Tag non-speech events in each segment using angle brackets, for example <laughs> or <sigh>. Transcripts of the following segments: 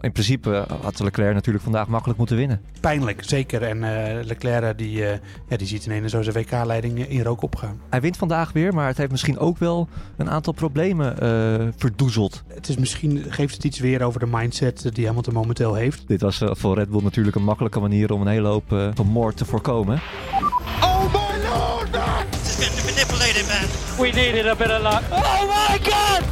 In principe had Leclerc natuurlijk vandaag makkelijk moeten winnen. Pijnlijk, zeker. En uh, Leclerc die, uh, ja, die ziet ineens zo zijn WK-leiding in rook opgaan. Hij wint vandaag weer, maar het heeft misschien ook wel een aantal problemen uh, verdoezeld. Het is misschien, geeft het iets weer over de mindset die Hamilton momenteel heeft. Dit was voor Red Bull natuurlijk een makkelijke manier om een hele hoop van moord te voorkomen. Oh my lord! This is manipulated, man. We needed a bit of luck. Oh my god!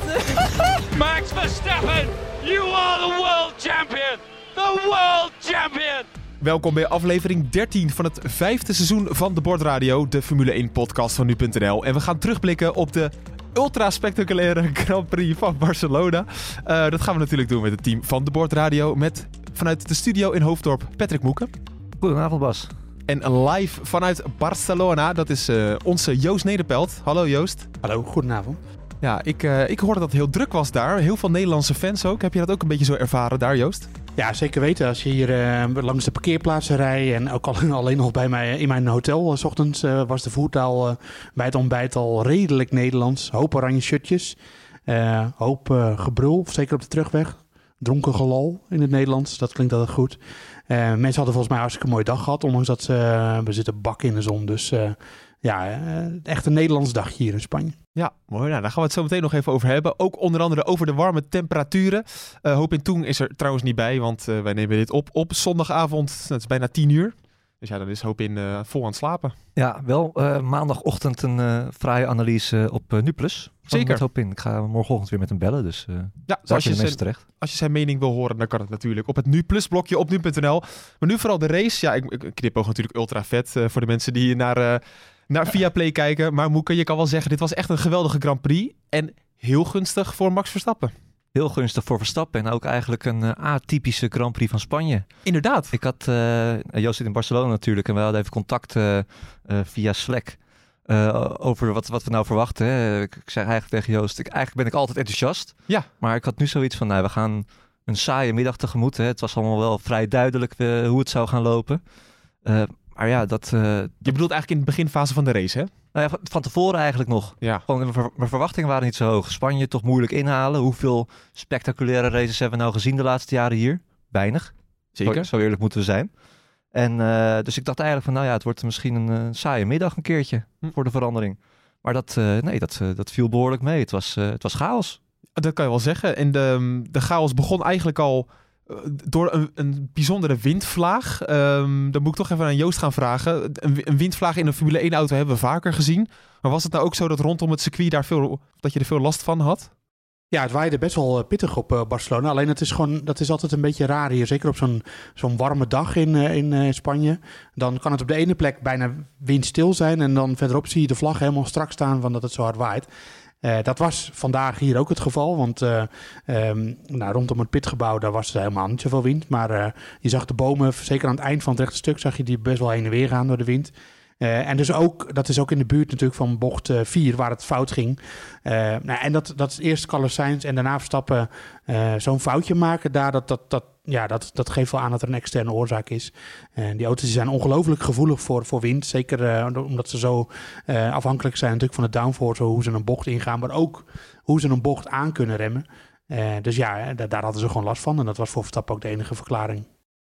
<laughs> Max Verstappen, you are the world champion! The world champion! Welkom bij aflevering 13 van het vijfde seizoen van de Bordradio, de Formule 1 podcast van nu.nl. En we gaan terugblikken op de ultra spectaculaire <laughs> Grand Prix van Barcelona. Uh, dat gaan we natuurlijk doen met het team van de Bordradio, met vanuit de studio in Hoofddorp Patrick Moeken. Goedenavond Bas. En live vanuit Barcelona, dat is uh, onze Joost Nederpelt. Hallo Joost. Hallo, goedenavond. Ja, ik, uh, ik hoorde dat het heel druk was daar. Heel veel Nederlandse fans ook. Heb je dat ook een beetje zo ervaren daar, Joost? Ja, zeker weten. Als je hier uh, langs de parkeerplaatsen rijdt en ook al, <laughs> alleen nog bij mij in mijn hotel, uh, s ochtends was de voertaal bij het ontbijt al redelijk Nederlands. Hoop oranje shirtjes, hoop gebrul, zeker op de terugweg. Dronken gelal in het Nederlands, dat klinkt altijd goed. Uh, mensen hadden volgens mij hartstikke mooie dag gehad, ondanks dat uh, we zitten bak in de zon. Dus uh, ja, echt een Nederlands dagje hier in Spanje. Ja, mooi. Nou, daar gaan we het zo meteen nog even over hebben. Ook onder andere over de warme temperaturen. Hoop in Toen is er trouwens niet bij, want wij nemen dit op op zondagavond. Het is bijna tien uur. Dus ja, dan is Hoop in vol aan het slapen. Ja, wel maandagochtend een fraaie analyse op NuPlus. Zeker. Hoop in. Ik ga morgenochtend weer met hem bellen, dus uh, ja, als je zijn, terecht. Als je zijn mening wil horen, dan kan het natuurlijk op het Nu Plus blokje op nu.nl. Maar nu vooral de race. Ja, ik, ik knipoog natuurlijk ultra vet uh, voor de mensen die naar, uh, naar Viaplay kijken. Maar Moeke, je kan wel zeggen, dit was echt een geweldige Grand Prix. En heel gunstig voor Max Verstappen. Heel gunstig voor Verstappen en ook eigenlijk een uh, atypische Grand Prix van Spanje. Inderdaad. Ik had, Joost zit in Barcelona natuurlijk en we hadden even contact via Slack. Uh, over wat, wat we nou verwachten. Hè. Ik, ik zeg eigenlijk tegen Joost, ik, eigenlijk ben ik altijd enthousiast. Ja. Maar ik had nu zoiets van, nou, we gaan een saaie middag tegemoet. Hè. Het was allemaal wel vrij duidelijk uh, hoe het zou gaan lopen. Uh, maar ja, dat... Je bedoelt eigenlijk in de beginfase van de race, hè? Nou ja, van tevoren eigenlijk nog. Ja. Gewoon, mijn verwachtingen waren niet zo hoog. Spanje toch moeilijk inhalen. Hoeveel spectaculaire races hebben we nou gezien de laatste jaren hier? Weinig. Zeker. Zo, zo eerlijk moeten we zijn. En uh, dus ik dacht eigenlijk van, nou ja, het wordt misschien een uh, saaie middag een keertje hm. voor de verandering. Maar dat, uh, nee, dat, dat viel behoorlijk mee. Het was, het was chaos. Dat kan je wel zeggen. En de, de chaos begon eigenlijk al door een, een bijzondere windvlaag. Um, dan moet ik toch even aan Joost gaan vragen. Een, windvlaag in een Formule 1 auto hebben we vaker gezien. Maar was het nou ook zo dat rondom het circuit daar veel, dat je er veel last van had? Ja, het waaide best wel pittig op uh, Barcelona. Alleen het is gewoon, dat is altijd een beetje raar hier. Zeker op zo'n zo'n warme dag in, in Spanje. Dan kan het op de ene plek bijna windstil zijn. En dan verderop zie je de vlag helemaal strak staan van dat het zo hard waait. Dat was vandaag hier ook het geval. Want um, nou, rondom het pitgebouw daar was er helemaal niet zoveel wind. Maar je zag de bomen, zeker aan het eind van het rechte stuk, zag je die best wel heen en weer gaan door de wind. Uh, en dus ook, dat is ook in de buurt natuurlijk van bocht 4, uh, waar het fout ging. Uh, nou, en dat, dat is eerst Carlos Sainz en daarna Verstappen zo'n foutje maken daar, dat, dat, dat, ja, dat, dat geeft wel aan dat er een externe oorzaak is. En die auto's zijn ongelooflijk gevoelig voor, voor wind. Zeker omdat ze zo afhankelijk zijn natuurlijk van de downforce, hoe ze een bocht ingaan, maar ook hoe ze een bocht aan kunnen remmen. dus ja, daar, daar hadden ze gewoon last van. En dat was voor Verstappen ook de enige verklaring.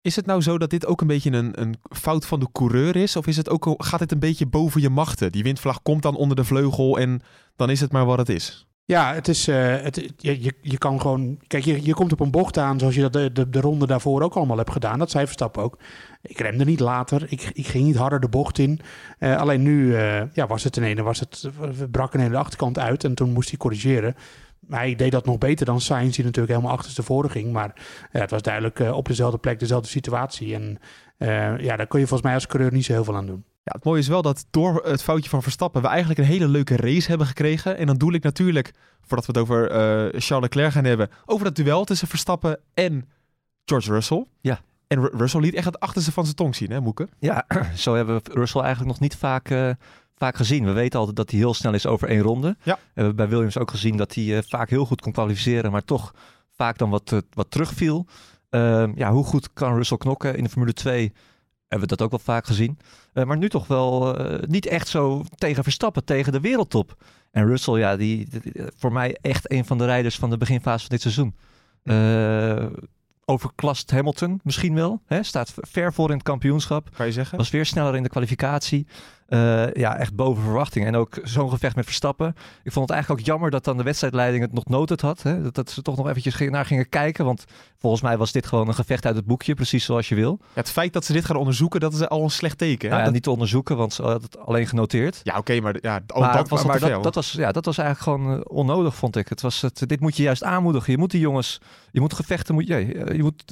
Is het nou zo dat dit ook een beetje een, een fout van de coureur is? Of is het ook, gaat het een beetje boven je machten? Die windvlag komt dan onder de vleugel en dan is het maar wat het is. Ja, het is, uh, het, je, je, kan gewoon... Kijk, je, je komt op een bocht aan zoals je dat de, de, de ronde daarvoor ook allemaal hebt gedaan. Dat zei Verstappen ook. Ik remde niet later. Ik, ik ging niet harder de bocht in. Uh, alleen nu uh, ja, was het ten ene, was het, brak een de achterkant uit en toen moest hij corrigeren. Hij deed dat nog beter dan Sainz, die natuurlijk helemaal achterstevoren ging. Maar uh, het was duidelijk uh, op dezelfde plek, dezelfde situatie. En uh, ja, daar kun je volgens mij als coureur niet zo heel veel aan doen. Ja, het mooie is wel dat door het foutje van Verstappen we eigenlijk een hele leuke race hebben gekregen. En dan doe ik natuurlijk, voordat we het over Charles Leclerc gaan hebben, over dat duel tussen Verstappen en George Russell. Ja. En R Russell liet echt het achterste van zijn tong zien, hè Moeke? Ja, <clears throat> zo hebben we Russell eigenlijk nog niet vaak vaak gezien. We weten altijd dat hij heel snel is over één ronde. Ja. We hebben bij Williams ook gezien dat hij uh, vaak heel goed kon kwalificeren, maar toch vaak dan wat, uh, wat terugviel. Uh, ja, hoe goed kan Russell knokken in de Formule 2? Hebben we dat ook wel vaak gezien. Uh, maar nu toch wel niet echt zo tegen Verstappen, tegen de wereldtop. En Russell, ja, die, die voor mij echt een van de rijders van de beginfase van dit seizoen. overklast Hamilton misschien wel. Hè? Staat ver voor in het kampioenschap. Kan je zeggen? Was weer sneller in de kwalificatie. Uh, ja, echt boven verwachting. En ook zo'n gevecht met Verstappen. Ik vond het eigenlijk ook jammer dat dan de wedstrijdleiding het nog noted had. Hè? Dat, dat, ze toch nog eventjes naar gingen kijken. Want volgens mij was dit gewoon een gevecht uit het boekje. Precies zoals je wil. Ja, het feit dat ze dit gaan onderzoeken, dat is al een slecht teken. Hè? Nou ja, dat... niet te onderzoeken, want ze hadden het alleen genoteerd. Ja, oké, maar, ja, ook maar, dat was maar, maar dat, dat, was, ja, dat was eigenlijk gewoon uh, onnodig, vond ik. Het was het, dit moet je juist aanmoedigen. Je moet die jongens, je moet gevechten, moet, je, je moet,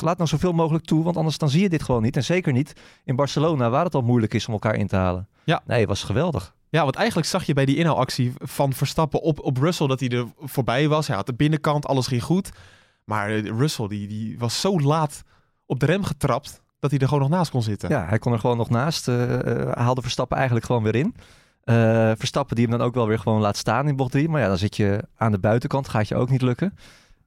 laat nou zoveel mogelijk toe. Want anders dan zie je dit gewoon niet. En zeker niet in Barcelona, waar het al moeilijk is om elkaar in te halen. Ja. Nee, het was geweldig. Ja, want eigenlijk zag je bij die inhaalactie van Verstappen op, op Russell dat hij er voorbij was. Hij had de binnenkant, alles ging goed. Maar Russell die, die was zo laat op de rem getrapt dat hij er gewoon nog naast kon zitten. Ja, hij kon er gewoon nog naast. Uh, haalde Verstappen eigenlijk gewoon weer in. Uh, Verstappen die hem dan ook wel weer gewoon laat staan in bocht 3. Maar ja, dan zit je aan de buitenkant, gaat je ook niet lukken.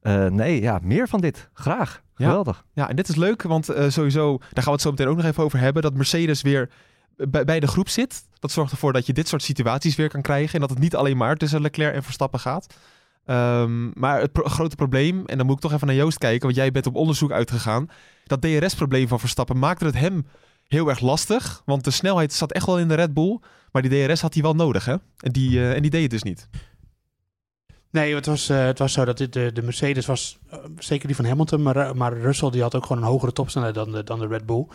Uh, nee, ja, meer van dit. Graag. Geweldig. Ja, ja en dit is leuk, want uh, sowieso, daar gaan we het zo meteen ook nog even over hebben, dat Mercedes weer bij, bij de groep zit. Dat zorgt ervoor dat je dit soort situaties weer kan krijgen. En dat het niet alleen maar tussen Leclerc en Verstappen gaat. Um, maar het grote probleem, en dan moet ik toch even naar Joost kijken, want jij bent op onderzoek uitgegaan. Dat DRS-probleem van Verstappen maakte het hem heel erg lastig. Want de snelheid zat echt wel in de Red Bull. Maar die DRS had hij wel nodig, hè? En die, uh, en die deed het dus niet. Nee, het was, uh, het was zo dat dit, de, de Mercedes was, uh, zeker die van Hamilton, maar, maar Russell die had ook gewoon een hogere topsnelheid dan de, dan de Red Bull.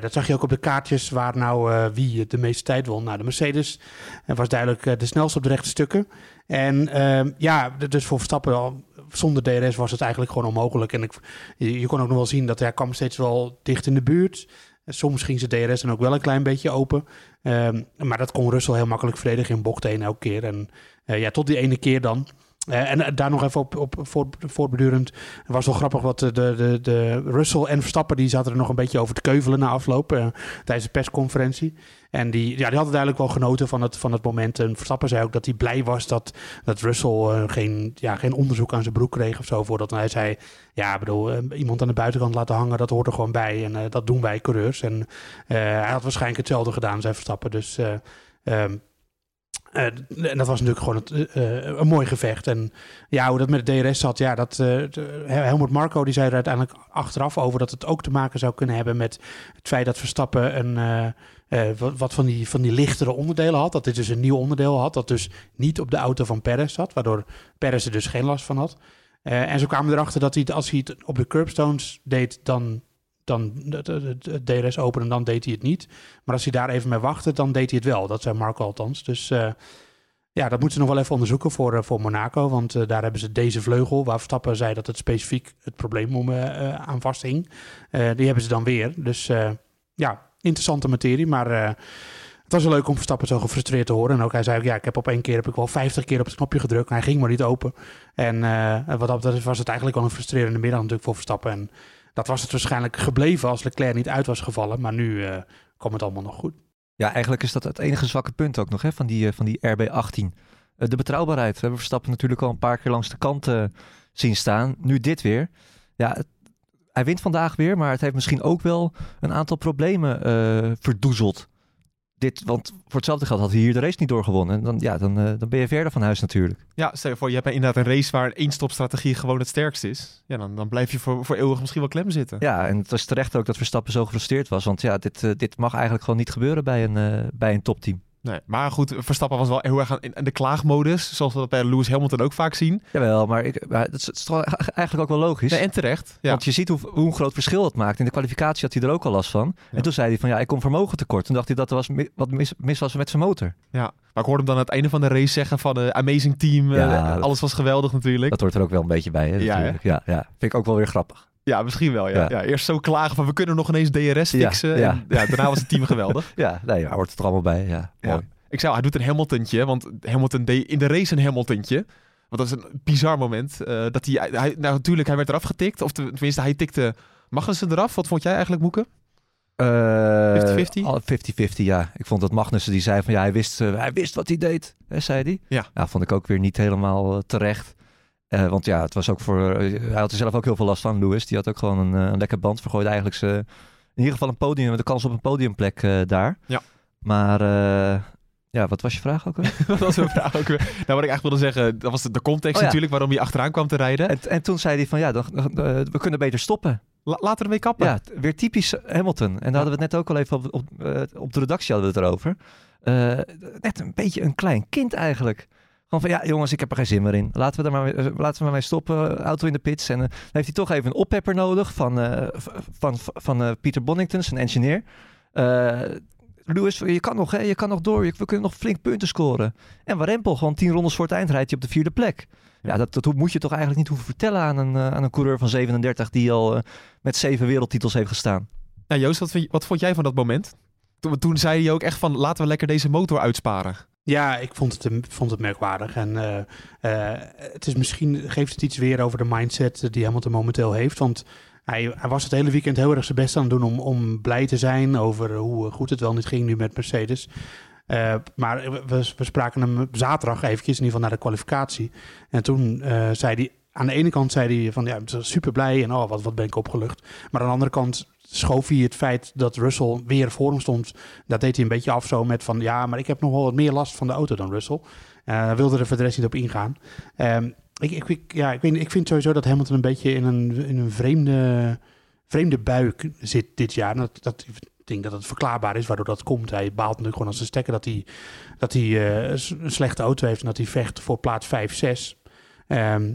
Dat zag je ook op de kaartjes waar nou wie de meeste tijd won. Nou, de Mercedes was duidelijk de snelste op de rechte stukken. En ehm, ja, dus voor Verstappen zonder DRS was het eigenlijk gewoon onmogelijk. En ik, je, kon ook nog wel zien dat hij kwam steeds wel dicht in de buurt. Soms ging zijn DRS dan ook wel een klein beetje open. Um, maar dat kon Russell heel makkelijk verdedigen in bocht 1 elke keer. En ja, tot die ene keer dan. Uh, en uh, daar nog even op, op voort, voortbedurend. Het was wel grappig wat de, de, de Russell en Verstappen... die zaten er nog een beetje over te keuvelen na afloop... Tijdens de persconferentie. En die, ja, die hadden duidelijk wel genoten van het, van het moment. En Verstappen zei ook dat hij blij was dat, dat Russell geen, ja, geen onderzoek aan zijn broek kreeg of zo. Voordat hij zei, ja, bedoel, iemand aan de buitenkant laten hangen... dat hoort er gewoon bij en dat doen wij coureurs. En hij had waarschijnlijk hetzelfde gedaan, zei Verstappen. Dus... Uh, en dat was natuurlijk gewoon het, uh, een mooi gevecht. En ja, hoe dat met de DRS zat, ja, dat uh, Helmut Marco die zei er uiteindelijk achteraf over dat het ook te maken zou kunnen hebben met het feit dat Verstappen een wat, van die van die lichtere onderdelen had. Dat dit dus een nieuw onderdeel had, dat dus niet op de auto van Perez zat, waardoor Perez er dus geen last van had. en zo kwamen erachter dat hij als hij het op de curbstones deed, dan dan het, DRS openen, dan deed hij het niet. Maar als hij daar even mee wachtte, dan deed hij het wel. Dat zei Marco althans. Dus uh, ja, dat moeten ze nog wel even onderzoeken voor, uh, voor Monaco. Want uh, daar hebben ze deze vleugel, waar Verstappen zei dat het specifiek het probleem om, aan vasthing. die hebben ze dan weer. Dus ja, interessante materie. Maar het was wel leuk om Verstappen zo gefrustreerd te horen. En ook hij zei ook, ja, ik heb op één keer heb ik wel 50 keer op het knopje gedrukt. En hij ging maar niet open. En wat dat was het eigenlijk wel een frustrerende middag natuurlijk voor Verstappen. En dat was het waarschijnlijk gebleven als Leclerc niet uit was gevallen. Maar nu uh, komt het allemaal nog goed. Ja, eigenlijk is dat het enige zwakke punt ook nog hè, van, die, uh, van die RB18. Uh, de betrouwbaarheid. We hebben Verstappen natuurlijk al een paar keer langs de kant zien staan. Nu dit weer. Ja, hij wint vandaag weer, maar het heeft misschien ook wel een aantal problemen verdoezeld. Dit, want voor hetzelfde geld had hij hier de race niet doorgewonnen. En dan, ja, dan, uh, dan ben je verder van huis natuurlijk. Ja, stel je voor, je hebt inderdaad een race waar een één-stopstrategie gewoon het sterkst is. Ja, dan, dan blijf je voor, voor eeuwig misschien wel klem zitten. Ja, en het was terecht ook dat Verstappen zo gefrustreerd was. Want ja, dit, uh, dit mag eigenlijk gewoon niet gebeuren bij een, uh, bij een topteam. Nee, maar goed, Verstappen was wel heel erg in de klaagmodus, zoals we dat bij Lewis Hamilton ook vaak zien. Jawel, maar ik, maar het, is, het is toch eigenlijk ook wel logisch. Nee, en terecht. Ja. Want je ziet hoe, hoe een groot verschil dat maakt. In de kwalificatie had hij er ook al last van. Ja. En toen zei hij van ja, ik kom vermogen tekort. Toen dacht hij dat er was wat mis, mis was met zijn motor. Ja, maar ik hoorde hem dan aan het einde van de race zeggen van uh, amazing team, uh, ja, alles was geweldig natuurlijk. Dat hoort er ook wel een beetje bij, hè, ja, ja, ja, vind ik ook wel weer grappig. Ja, misschien wel. Ja. Ja. ja. eerst zo klagen van we kunnen nog ineens DRS fixen. Ja. En, daarna was het team geweldig. <laughs> Ja, nee, hij hoort er allemaal bij. Ja, mooi. Ik zou, hij doet een Hamiltontje, want Hamilton deed in de race een Hamiltontje. Want dat is een bizar moment. Uh, dat hij, hij, nou natuurlijk, hij werd eraf getikt. Of tenminste, hij tikte Magnussen eraf. Wat vond jij eigenlijk, Moeke? 50-50? Uh, 50-50, ja. Ik vond dat Magnussen die zei van ja, hij wist, uh, hij wist wat hij deed, hè, zei hij. Ja. Nou, vond ik ook weer niet helemaal terecht. Uh, want ja, het was ook voor. hij had er zelf ook heel veel last van, Lewis. Die had ook gewoon een, een lekker band. Vergooide eigenlijk ze, in ieder geval een podium, de kans op een podiumplek daar. Ja. Maar Ja, wat was je vraag ook? alweer? dat <laughs> was mijn vraag ook weer. Nou, wat ik eigenlijk wilde zeggen, dat was de, context Oh ja. natuurlijk waarom je achteraan kwam te rijden. en, en toen zei hij van ja, dan, eh, we kunnen beter stoppen. La- laten ermee kappen. Ja, weer typisch Hamilton. En daar hadden we het net ook al even op, op, eh, op de redactie hadden we het erover. Eh, net een beetje een klein kind eigenlijk. Gewoon van ja, jongens, ik heb er geen zin meer in. Laten we er maar, mee- laten we maar mee stoppen. Auto in de pits. En eh, dan heeft hij toch even een oppepper nodig van, eh, van, van, eh, Pieter Bonington, zijn engineer. Lewis, je kan nog, hè? je kan nog door. Je- We kunnen nog flink punten scoren. En Warempel, gewoon tien rondes voor het eind rijdt hij op de vierde plek. Ja, dat, dat moet je toch eigenlijk niet hoeven vertellen aan een, aan een coureur van 37 die al met zeven wereldtitels heeft gestaan. Nou, Joost, wat, wat vond jij van dat moment? Toen, toen zei je ook echt van, laten we lekker deze motor uitsparen. Ja, ik vond het, vond het merkwaardig. En eh, eh, het is misschien geeft het iets weer over de mindset die Hamilton momenteel heeft. Want hij, hij was het hele weekend heel erg zijn best aan het doen om, om blij te zijn over hoe goed het wel niet ging nu met Mercedes. Eh, maar we, spraken hem zaterdag eventjes, in ieder geval naar de kwalificatie. En toen zei hij, aan de ene kant zei hij van ja, super blij en oh, wat, wat ben ik opgelucht. Maar aan de andere kant schoof hij het feit dat Russell weer voor hem stond dat deed hij een beetje af zo met van ja, maar ik heb nog wel wat meer last van de auto dan Russell. Hij wilde er voor de rest niet op ingaan. Ehm, ik, ik, ja, ik, ik vind sowieso dat Hamilton een beetje in een, in een vreemde, vreemde buik zit dit jaar. Dat, dat, ik denk dat het verklaarbaar is waardoor dat komt. Hij baalt natuurlijk gewoon als een stekker dat hij, dat hij eh, een slechte auto heeft en dat hij vecht voor plaats 5, 6. Ehm,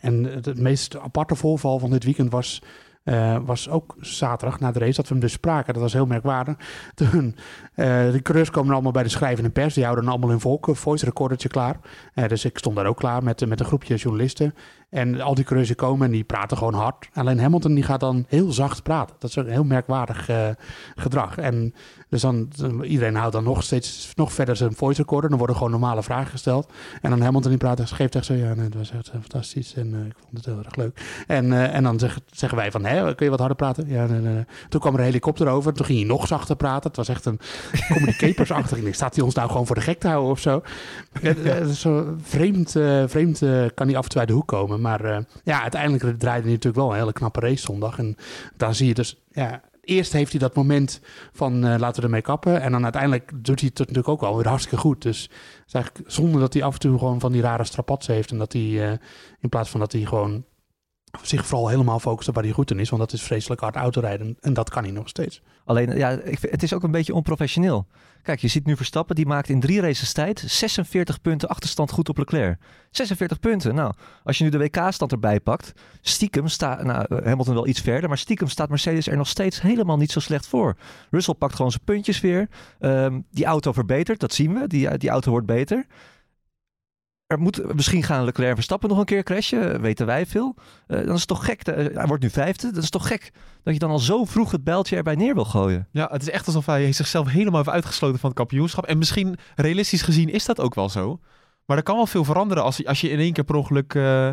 en het meest aparte voorval van dit weekend was, eh, was ook zaterdag na de race dat we hem dus spraken. Dat was heel merkwaardig. Toen, eh, de coureurs komen allemaal bij de schrijvende pers. Die houden allemaal hun volk, een voice recordertje klaar. Eh, dus ik stond daar ook klaar met, met een groepje journalisten. En al die coureurs die komen en die praten gewoon hard. Alleen Hamilton die gaat dan heel zacht praten. Dat is een heel merkwaardig eh, gedrag. En dus dan, iedereen houdt dan nog steeds nog verder zijn voice recorder. Dan worden gewoon normale vragen gesteld. En dan Hamilton die praat, geeft echt zo, ja, nee, dat was echt eh, fantastisch. En eh, ik vond het heel erg leuk. En, en dan zeg- zeggen wij van, hè, kun je wat harder praten? Ja, nee, nee, nee. Toen kwam er een helikopter over. Toen ging hij nog zachter praten. Het was echt een <laughs> communicatorsachtig. Ik denk, staat hij ons nou gewoon voor de gek te houden of zo? Het, het vreemd, vreemd kan hij af en toe uit de hoek komen. Maar eh, ja, uiteindelijk draaide hij natuurlijk wel een hele knappe race zondag. En daar zie je dus, ja, eerst heeft hij dat moment van eh, laten we ermee kappen. En dan uiteindelijk doet hij het natuurlijk ook wel weer hartstikke goed. Dus eigenlijk zonde dat hij af en toe gewoon van die rare strapatsen heeft. En dat hij, eh, in plaats van dat hij gewoon zich vooral helemaal focust op waar hij goed in is. Want dat is vreselijk hard autorijden. En dat kan hij nog steeds. Alleen, ja, ik, het is ook een beetje onprofessioneel. Kijk, je ziet nu Verstappen, die maakt in drie races tijd 46 punten achterstand goed op Leclerc. 46 punten. Nou, als je nu de WK-stand erbij pakt, stiekem staat, nou, Hamilton wel iets verder, maar stiekem staat Mercedes er nog steeds helemaal niet zo slecht voor. Russell pakt gewoon zijn puntjes weer. Ehm, die auto verbetert, dat zien we. Die, die auto wordt beter. Er moet, misschien gaan Leclerc en Verstappen nog een keer crashen, weten wij veel. Eh, dan is het toch gek, eh, hij wordt nu vijfde, dat is toch gek dat je dan al zo vroeg het bijltje erbij neer wil gooien. Ja, het is echt alsof hij zichzelf helemaal heeft uitgesloten van het kampioenschap. En misschien, realistisch gezien, is dat ook wel zo. Maar er kan wel veel veranderen als, je- als je in één keer per ongeluk eh,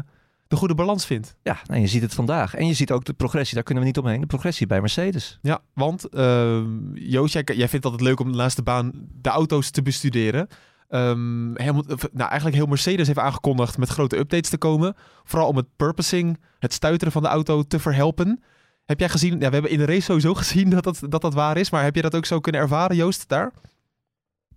de goede balans vindt. Ja, nou, je ziet het vandaag. En je ziet ook de progressie, daar kunnen we niet omheen. De progressie bij Mercedes. Ja, want eh, Joost, jij, jij vindt het altijd leuk om naast de baan de auto's te bestuderen. Ehm, helemaal, of, nou, eigenlijk heel Mercedes heeft aangekondigd met grote updates te komen. Vooral om het purposing, het stuiteren van de auto te verhelpen. Heb jij gezien, ja, we hebben in de race sowieso <laughs> gezien dat dat, dat dat waar is. Maar heb je dat ook zo kunnen ervaren, Joost, daar?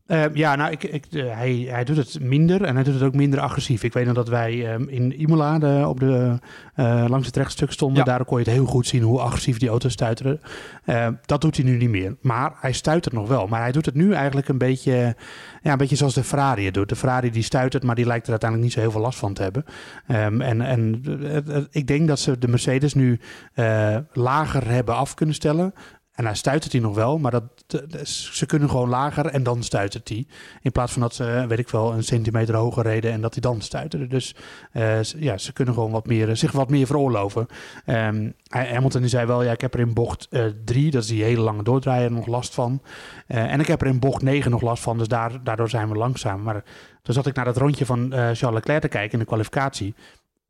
Eh, ja, nou, ik, ik, eh, hij, hij doet het minder en hij doet het ook minder agressief. Ik weet nog dat wij ehm, in Imola de, op de, eh, langs het rechtstuk stonden. Ja. Daar kon je het heel goed zien hoe agressief die auto's stuiteren. Eh, dat doet hij nu niet meer. Maar hij stuitert nog wel. Maar hij doet het nu eigenlijk een beetje, ja, een beetje zoals de Ferrari het doet. De Ferrari die stuitert, maar die lijkt er uiteindelijk niet zo heel veel last van te hebben. Ehm, en en ik denk dat ze de Mercedes nu eh, lager hebben af kunnen stellen. En hij stuitert hij nog wel, maar dat, ze kunnen gewoon lager en dan stuitert hij. In plaats van dat ze, weet ik wel, een centimeter hoger reden en dat hij dan stuiterde. Dus eh, ja, ze kunnen gewoon wat meer, zich wat meer veroorloven. Hij- Hamilton die zei wel, ja, ik heb er in bocht 3, dat is die hele lange doordraaier, nog last van. Eh, en ik heb er in bocht 9 nog last van, dus daar, daardoor zijn we langzaam. Maar toen zat ik naar dat rondje van eh, Charles Leclerc te kijken in de kwalificatie.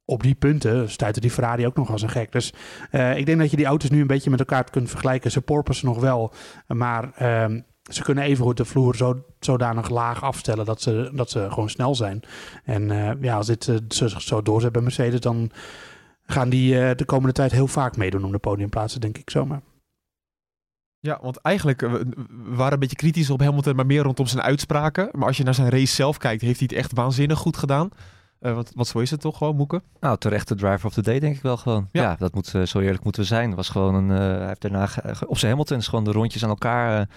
Op die punten stuitte die Ferrari ook nog als een gek. Dus eh, ik denk dat je die auto's nu een beetje met elkaar kunt vergelijken. Ze porpoisen nog wel, maar ehm, ze kunnen evengoed de vloer zo, zodanig laag afstellen dat ze, dat ze gewoon snel zijn. En eh, ja, als dit eh, zo, zo doorzet bij Mercedes, dan gaan die de komende tijd heel vaak meedoen om de podiumplaatsen, denk ik zomaar. Ja, want eigenlijk we waren een beetje kritisch op Hamilton, maar meer rondom zijn uitspraken. Maar als je naar zijn race zelf kijkt, heeft hij het echt waanzinnig goed gedaan. Uh, wat, wat zo is het toch gewoon, Moeken? Nou, terecht de driver of the day denk ik wel gewoon. Ja, ja dat moet, uh, zo eerlijk moeten we zijn. Was gewoon een, hij heeft daarna op zijn Hamiltons gewoon de rondjes aan elkaar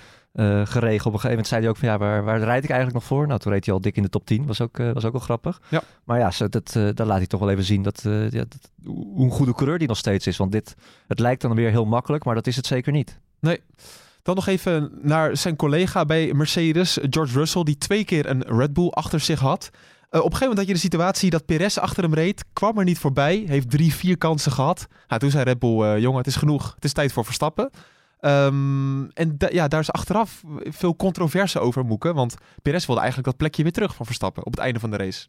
geregeld. Op een gegeven moment zei hij ook van ja, waar, waar rijd ik eigenlijk nog voor? Nou, toen reed hij al dik in de top 10. Was ook, was ook wel grappig. Ja. Maar ja, zo, dat, uh, daar laat hij toch wel even zien dat, ja, dat, hoe een goede coureur die nog steeds is. Want dit, het lijkt dan weer heel makkelijk, maar dat is het zeker niet. Nee. Dan nog even naar zijn collega bij Mercedes, George Russell, die twee keer een Red Bull achter zich had. Uh, op een gegeven moment had je de situatie dat Perez achter hem reed, kwam er niet voorbij, heeft drie, vier kansen gehad. Nou, toen zei Red Bull, uh, jongen, het is genoeg, het is tijd voor Verstappen. Um, en ja, daar is achteraf veel controverse over, Moeken. Want Perez wilde eigenlijk dat plekje weer terug van Verstappen op het einde van de race.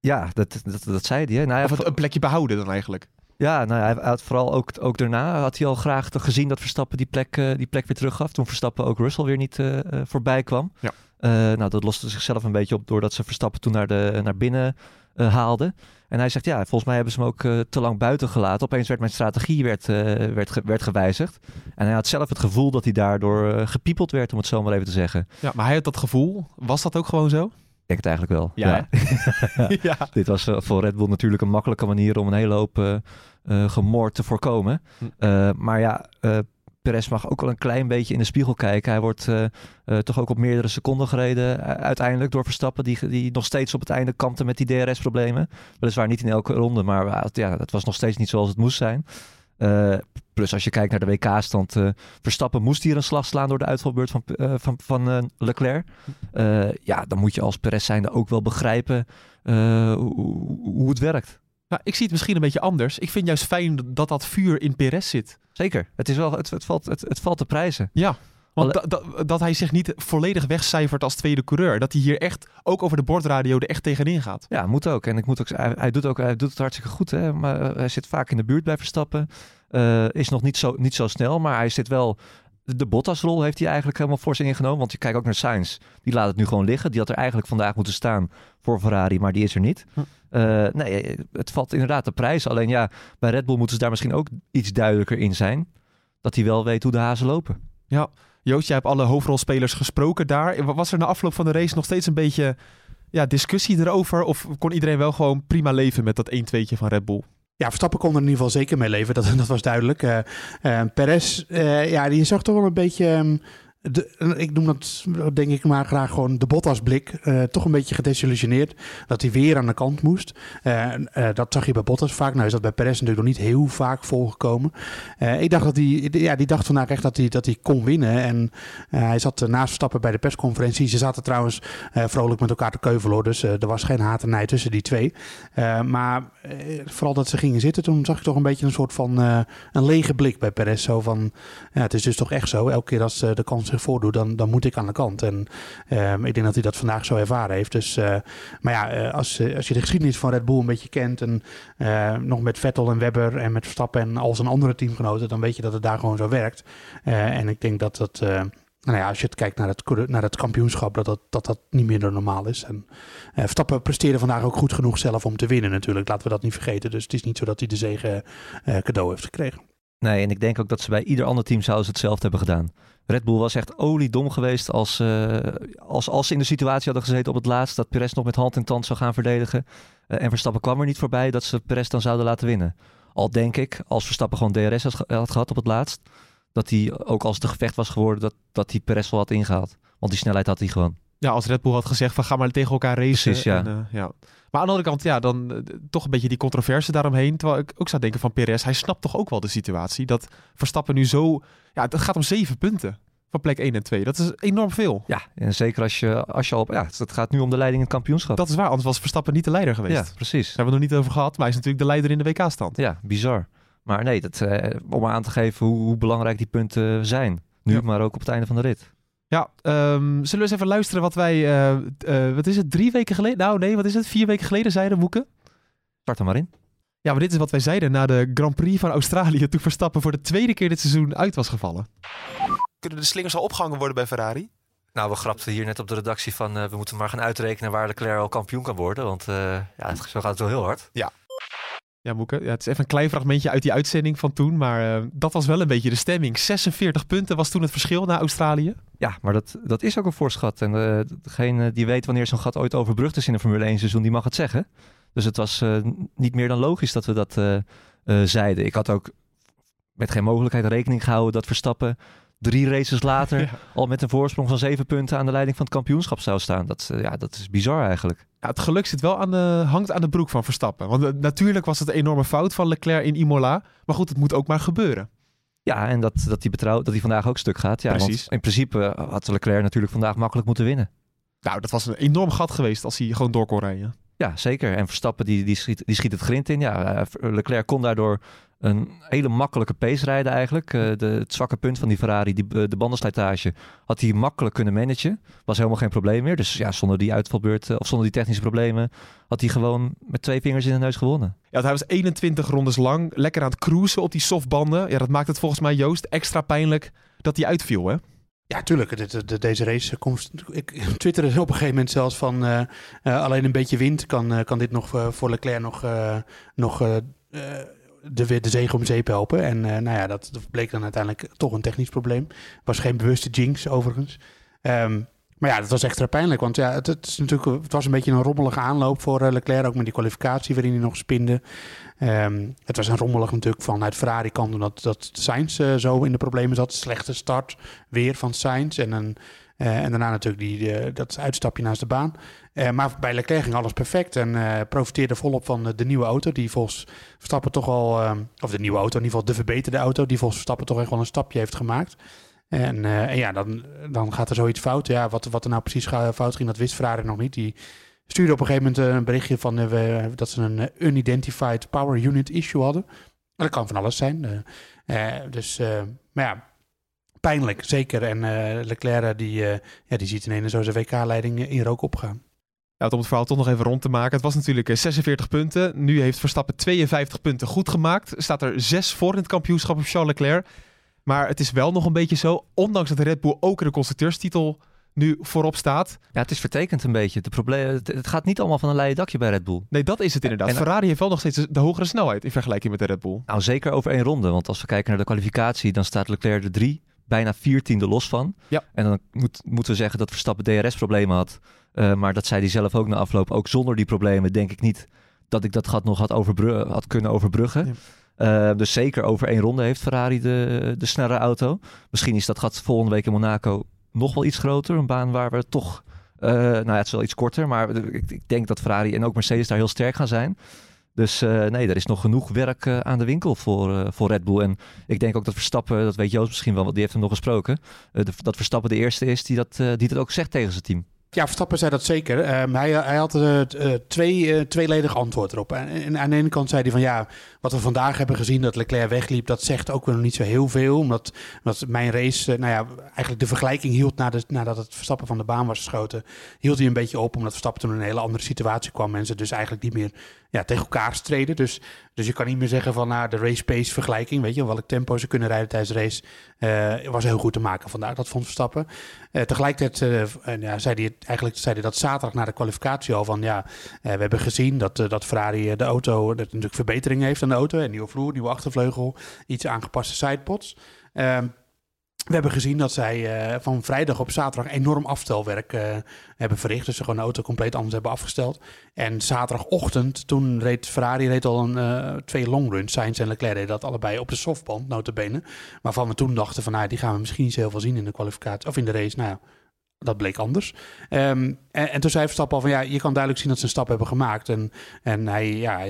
Ja, dat, dat, dat zei hij. Nou, of het, een plekje behouden dan eigenlijk. Ja, nou, hij had vooral ook, ook daarna had hij al graag gezien dat Verstappen die plek, uh, die plek weer teruggaf. Toen Verstappen ook Russell weer niet uh, voorbij kwam. Ja. Uh, nou, dat loste zichzelf een beetje op doordat ze Verstappen toen naar, de, naar binnen haalden. En hij zegt, ja, volgens mij hebben ze hem ook te lang buiten gelaten. Opeens werd mijn strategie werd, werd, ge werd gewijzigd. En hij had zelf het gevoel dat hij daardoor gepiepeld werd, om het zo maar even te zeggen. Ja, maar hij had dat gevoel. Was dat ook gewoon zo? Ik denk het eigenlijk wel. Ja. ja. <laughs> ja. Dit was voor Red Bull natuurlijk een makkelijke manier om een hele hoop gemoord te voorkomen. Hm. maar ja, Perez mag ook wel een klein beetje in de spiegel kijken. Hij wordt uh, uh, toch ook op meerdere seconden gereden uiteindelijk door Verstappen. Die, die nog steeds op het einde kampte met die DRS-problemen. Weliswaar niet in elke ronde, maar ja, dat was nog steeds niet zoals het moest zijn. Plus als je kijkt naar de WK-stand, Verstappen moest hier een slag slaan door de uitvalbeurt van, van, van Leclerc. ja, dan moet je als Perez zijnde ook wel begrijpen hoe, hoe het werkt. Nou, ik zie het misschien een beetje anders. Ik vind juist fijn dat dat vuur in Perez zit. Zeker. Het, is wel, het, het, valt, het, het valt te prijzen. Ja. Want da, da, dat hij zich niet volledig wegcijfert als tweede coureur. Dat hij hier echt, ook over de bordradio, er echt tegenin gaat. Ja, moet ook. En ik moet ook, hij, hij doet, ook, hij doet het hartstikke goed. Hè? Maar hij zit vaak in de buurt bij Verstappen. Uh, is nog niet zo, niet zo snel, maar hij zit wel... De Bottas-rol heeft hij eigenlijk helemaal voor zich ingenomen. Want je kijkt ook naar Sainz. Die laat het nu gewoon liggen. Die had er eigenlijk vandaag moeten staan voor Ferrari, maar die is er niet. Hm. Uh, nee, het valt inderdaad de prijs. Alleen ja, bij Red Bull moeten ze daar misschien ook iets duidelijker in zijn. Dat hij wel weet hoe de hazen lopen. Ja, Joost, jij hebt alle hoofdrolspelers gesproken daar. Was er na afloop van de race nog steeds een beetje ja, discussie erover? Of kon iedereen wel gewoon prima leven met dat 1-2'tje van Red Bull? Ja, Verstappen kon er in ieder geval zeker mee leven. Dat, <laughs> dat was duidelijk. Uh, uh, Perez, ja, die zag toch wel een beetje... Um, ik noem dat, denk ik maar graag gewoon de Bottas-blik. Uh, toch een beetje gedesillusioneerd dat hij weer aan de kant moest. Uh, uh, dat zag je bij Bottas vaak. Nou is dat bij Perez natuurlijk nog niet heel vaak volgekomen. ik dacht dat hij, ja, die dacht vandaag echt dat hij, dat hij kon winnen. En hij zat naast Verstappen bij de persconferentie. Ze zaten trouwens vrolijk met elkaar te keuvelen. Dus er was geen haat en tussen die twee. maar vooral dat ze gingen zitten, toen zag ik toch een beetje een soort van een lege blik bij Perez. Zo van, ja, het is dus toch echt zo. Elke keer als de kans voordoe, dan, dan moet ik aan de kant. En uh, ik denk dat hij dat vandaag zo ervaren heeft. Dus, uh, maar ja, uh, als, als je de geschiedenis van Red Bull een beetje kent en nog met Vettel en Webber en met Verstappen en al zijn andere teamgenoten, dan weet je dat het daar gewoon zo werkt. en ik denk dat dat... Nou ja, als je het kijkt naar het, naar het kampioenschap, dat dat, dat dat niet meer normaal is. En uh, Verstappen presteerde vandaag ook goed genoeg zelf om te winnen natuurlijk. Laten we dat niet vergeten. Dus het is niet zo dat hij de zegen uh, cadeau heeft gekregen. Nee, en ik denk ook dat ze bij ieder ander team zouden ze hetzelfde hebben gedaan. Red Bull was echt oliedom geweest als, uh, als, als ze in de situatie hadden gezeten op het laatst dat Perez nog met hand en tand zou gaan verdedigen. Uh, en Verstappen kwam er niet voorbij dat ze Perez dan zouden laten winnen. Al denk ik, als Verstappen gewoon DRS had, had gehad op het laatst, dat hij ook als het een gevecht was geworden, dat, dat hij Perez wel had ingehaald. Want die snelheid had hij gewoon. Ja, als Red Bull had gezegd van ga maar tegen elkaar racen. Precies, ja. En, uh, ja. Maar aan de andere kant, ja, dan uh, toch een beetje die controverse daaromheen. Terwijl ik ook zou denken van Perez, hij snapt toch ook wel de situatie. Dat Verstappen nu zo... Ja, het gaat om zeven punten van plek 1 en 2. Dat is enorm veel. Ja, en zeker als je, als je al... Ja, het gaat nu om de leiding in het kampioenschap. Dat is waar, anders was Verstappen niet de leider geweest. Ja, precies. Daar hebben we nog niet over gehad, maar hij is natuurlijk de leider in de WK-stand. Ja, bizar. Maar nee, dat, uh, om aan te geven hoe, hoe, belangrijk die punten zijn. Nu, ja. maar ook op het einde van de rit. Ja, um, zullen we eens even luisteren wat wij, uh, uh, wat is het, drie weken geleden? Nou nee, wat is het, vier weken geleden zeiden, Moeken? Start er maar in. Ja, maar dit is wat wij zeiden na de Grand Prix van Australië toen Verstappen voor de tweede keer dit seizoen uit was gevallen. Kunnen de slingers al opgehangen worden bij Ferrari? Nou, we grapten hier net op de redactie van uh, we moeten maar gaan uitrekenen waar Leclerc al kampioen kan worden. Want uh, ja, zo gaat het wel heel hard. Ja. Ja, Moeke, ja, het is even een klein fragmentje uit die uitzending van toen, maar uh, dat was wel een beetje de stemming. 46 punten was toen het verschil naar Australië. Ja, maar dat, dat is ook een voorschat. En uh, degene die weet wanneer zo'n gat ooit overbrugd is in een Formule 1 seizoen, die mag het zeggen. Dus het was uh, niet meer dan logisch dat we dat zeiden. Ik had ook met geen mogelijkheid rekening gehouden dat Verstappen drie races later <laughs> ja. al met een voorsprong van zeven punten aan de leiding van het kampioenschap zou staan. Dat, ja, dat is bizar eigenlijk. Ja, het geluk zit wel aan de, hangt aan de broek van Verstappen. Want uh, natuurlijk was het een enorme fout van Leclerc in Imola. Maar goed, het moet ook maar gebeuren. Ja, en dat, dat hij betrouw, dat hij vandaag ook stuk gaat. Ja, Precies. Want in principe had Leclerc natuurlijk vandaag makkelijk moeten winnen. Nou, dat was een enorm gat geweest als hij gewoon door kon rijden. Ja, zeker. En Verstappen die, die, schiet, die schiet het grind in. Ja, Leclerc kon daardoor een hele makkelijke pace rijden eigenlijk. Uh, de, het zwakke punt van die Ferrari, die, uh, de bandenslijtage, had hij makkelijk kunnen managen. Was helemaal geen probleem meer. Dus ja, zonder die uitvalbeurt uh, of zonder die technische problemen had hij gewoon met twee vingers in de neus gewonnen. Ja, hij was 21 rondes lang lekker aan het cruisen op die softbanden. Ja, dat maakt het volgens mij Joost extra pijnlijk dat hij uitviel, hè? Ja, tuurlijk. De, de, deze race komt. Ik <laughs> twitterde op een gegeven moment zelfs van. Uh, uh, alleen een beetje wind kan, uh, kan dit nog voor Leclerc nog. nog de, de zege om zeep helpen. En uh, nou ja, dat, bleek dan uiteindelijk toch een technisch probleem. Was geen bewuste jinx overigens. Um, maar ja, dat was extra pijnlijk. Want ja, het, het, is natuurlijk, het was een beetje een rommelige aanloop voor uh, Leclerc. Ook met die kwalificatie waarin hij nog spinde. Um, het was een rommelig natuurlijk vanuit Ferrari kant. Omdat dat Sainz uh, zo in de problemen zat. Slechte start weer van Sainz. En een en daarna natuurlijk die, uh, dat uitstapje naast de baan. Uh, maar bij Leclerc ging alles perfect en profiteerde volop van de nieuwe auto. Die volgens Verstappen toch al, of de nieuwe auto, in ieder geval de verbeterde auto, die volgens Verstappen toch echt wel een stapje heeft gemaakt. En, en ja, dan, dan gaat er zoiets fout. Ja, wat, wat er nou precies fout ging, dat wist Ferrari nog niet. Die stuurde op een gegeven moment een berichtje van dat ze een unidentified power unit issue hadden. Dat kan van alles zijn. dus, maar ja pijnlijk, zeker. En uh, Leclerc die, uh, ja, die ziet ineens zo zijn WK-leiding in rook opgaan. Ja, om het verhaal toch nog even rond te maken. Het was natuurlijk 46 punten. Nu heeft Verstappen 52 punten goed gemaakt. Staat er 6 voor in het kampioenschap op Charles Leclerc. Maar het is wel nog een beetje zo, ondanks dat Red Bull ook in de constructeurstitel nu voorop staat. Ja, het is vertekend een beetje. De probleem, het, gaat niet allemaal van een leien dakje bij Red Bull. Nee, dat is het inderdaad. En, Ferrari heeft wel nog steeds de hogere snelheid in vergelijking met de Red Bull. Nou, zeker over één ronde. Want als we kijken naar de kwalificatie, dan staat Leclerc er drie bijna vier tiende los van. Ja. En dan moet, moeten we zeggen dat Verstappen DRS-problemen had. Uh, maar dat zei hij zelf ook na afloop. Ook zonder die problemen denk ik niet dat ik dat gat nog had, overbruggen, had kunnen overbruggen. Ja. Uh, dus zeker over één ronde heeft Ferrari de, de snelle auto. Misschien is dat gat volgende week in Monaco nog wel iets groter. Een baan waar we toch... Uh, nou ja, het is wel iets korter, maar ik, ik, denk dat Ferrari en ook Mercedes daar heel sterk gaan zijn. Dus uh, nee, er is nog genoeg werk uh, aan de winkel voor, uh, voor Red Bull. En ik denk ook dat Verstappen, dat weet Joost misschien wel, want die heeft hem nog gesproken. Dat Verstappen de eerste is die dat, die dat ook zegt tegen zijn team. Ja, Verstappen zei dat zeker. Um, hij, hij, had twee, tweeledig antwoord erop. En, aan de ene kant zei hij van ja, wat we vandaag hebben gezien, dat Leclerc wegliep, dat zegt ook wel niet zo heel veel. Omdat, omdat mijn race, nou ja, eigenlijk de vergelijking hield na nadat het Verstappen van de baan was geschoten, hield hij een beetje op. Omdat Verstappen toen een hele andere situatie kwam. En ze dus eigenlijk niet meer ja, tegen elkaar streden. Dus, dus je kan niet meer zeggen van nou, de race pace vergelijking, weet je, welk tempo ze kunnen rijden tijdens de race, was heel goed te maken vandaag. Dat vond Verstappen. tegelijkertijd ja, zei hij eigenlijk zei dat zaterdag na de kwalificatie al van ja, eh, we hebben gezien dat, dat Ferrari de auto dat natuurlijk verbetering heeft aan de auto. Een nieuwe vloer, nieuwe achtervleugel, iets aangepaste sidepods. Ehm, we hebben gezien dat zij uh, van vrijdag op zaterdag enorm afstelwerk uh, hebben verricht. Dus ze gewoon de auto compleet anders hebben afgesteld. En zaterdagochtend, toen reed Ferrari reed al een, uh, twee longruns. Sainz en Leclerc deden dat allebei op de softband, notabene. Waarvan we toen dachten van, nou, die gaan we misschien niet zo heel veel zien in de kwalificatie. Of in de race, nou ja, dat bleek anders. Um, en, en, toen zei Verstappen al van ja, je kan duidelijk zien dat ze een stap hebben gemaakt. En, en hij, ja,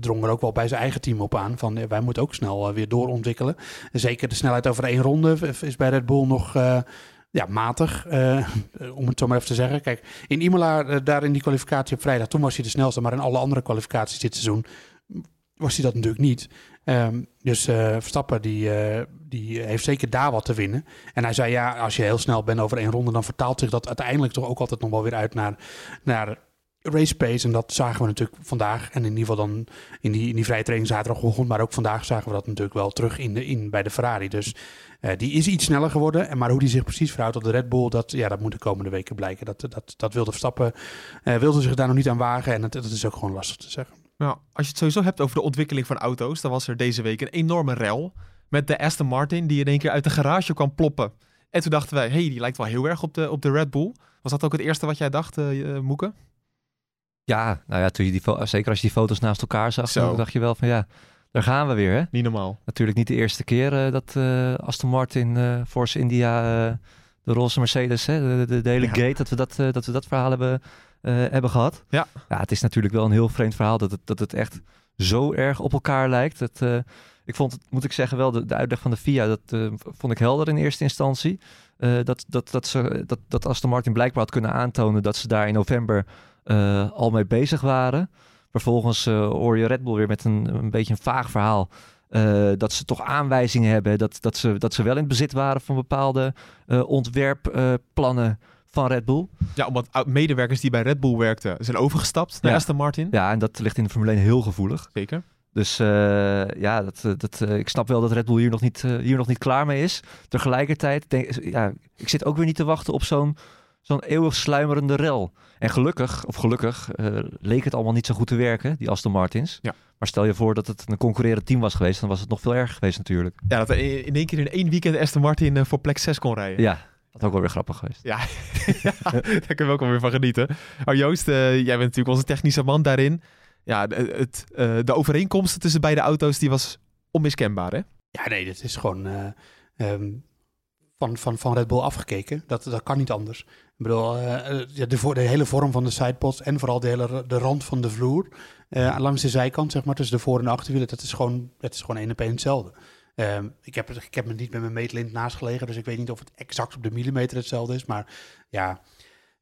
drong er ook wel bij zijn eigen team op aan van wij moeten ook snel uh, weer doorontwikkelen. Zeker de snelheid over één ronde is bij Red Bull nog uh, ja, matig, om het zo maar even te zeggen. Kijk, in Imola, daar in die kwalificatie op vrijdag, toen was hij de snelste. Maar in alle andere kwalificaties dit seizoen was hij dat natuurlijk niet. Um, dus uh, Verstappen die, uh, die heeft zeker daar wat te winnen. En hij zei ja, als je heel snel bent over één ronde, dan vertaalt zich dat uiteindelijk toch ook altijd nog wel weer uit naar, naar race pace. En dat zagen we natuurlijk vandaag. En in ieder geval dan in die, in die vrije training zaterdagochtend. Maar ook vandaag zagen we dat natuurlijk wel terug in de, in, bij de Ferrari. Dus uh, die is iets sneller geworden. En maar hoe die zich precies verhoudt op de Red Bull, dat, ja, dat moet de komende weken blijken. Dat, dat, dat wilde Verstappen, wilde zich daar nog niet aan wagen. En dat, dat is ook gewoon lastig te zeggen. Nou, als je het sowieso hebt over de ontwikkeling van auto's, dan was er deze week een enorme rel met de Aston Martin die in één keer uit de garage kwam ploppen. En toen dachten wij, hey, die lijkt wel heel erg op de, op de Red Bull. Was dat ook het eerste wat jij dacht, uh, Moeke? Ja, nou ja, toen je die zeker als je die foto's naast elkaar zag, dan dacht je wel van ja, daar gaan we weer. Hè? Niet normaal. Natuurlijk niet de eerste keer uh, dat uh, Aston Martin, uh, Force India, de roze Mercedes, hè, de, de, hele ja. gate, dat we dat, dat we dat verhaal hebben, hebben gehad. Ja. ja, het is natuurlijk wel een heel vreemd verhaal dat het, dat het echt zo erg op elkaar lijkt. Dat, ik vond het, moet ik zeggen, wel de, de uitleg van de FIA, dat vond ik helder in eerste instantie. dat, dat, dat, ze, dat, dat Aston Martin blijkbaar had kunnen aantonen dat ze daar in november al mee bezig waren. Vervolgens hoor je Red Bull weer met een, een beetje een vaag verhaal. Dat ze toch aanwijzingen hebben dat, dat, ze, dat ze wel in bezit waren van bepaalde ontwerpplannen van Red Bull. Ja, omdat medewerkers die bij Red Bull werkten zijn overgestapt naar ja. Aston Martin. Ja, en dat ligt in de Formule 1 heel gevoelig. Zeker. Dus ja, dat, dat, ik snap wel dat Red Bull hier nog niet, hier nog niet klaar mee is. Tegelijkertijd, denk, ja, ik zit ook weer niet te wachten op zo'n zo'n eeuwig sluimerende rel. En gelukkig, of gelukkig, leek het allemaal niet zo goed te werken, die Aston Martins. Ja. Maar stel je voor dat het een concurrerend team was geweest, dan was het nog veel erger geweest natuurlijk. Ja, dat in één keer in één weekend Aston Martin voor plek 6 kon rijden. Ja, dat ook wel weer grappig geweest. Ja, <laughs> ja daar kunnen we ook wel weer van genieten. Maar Joost, uh, jij bent natuurlijk onze technische man daarin. Ja, het, de overeenkomsten tussen beide auto's, die was onmiskenbaar, hè? Ja, nee, dit is gewoon... Um, van, van, van Red Bull afgekeken. Dat, dat kan niet anders. Ik bedoel, uh, de, de, hele vorm van de sidepods en vooral de hele de rand van de vloer uh, langs de zijkant, zeg maar, tussen de voor- en de achterwielen, dat is gewoon, dat is gewoon één op één hetzelfde. Uh, ik, heb, ik heb me niet met mijn meetlint naast gelegen, dus ik weet niet of het exact op de millimeter hetzelfde is. Maar ja,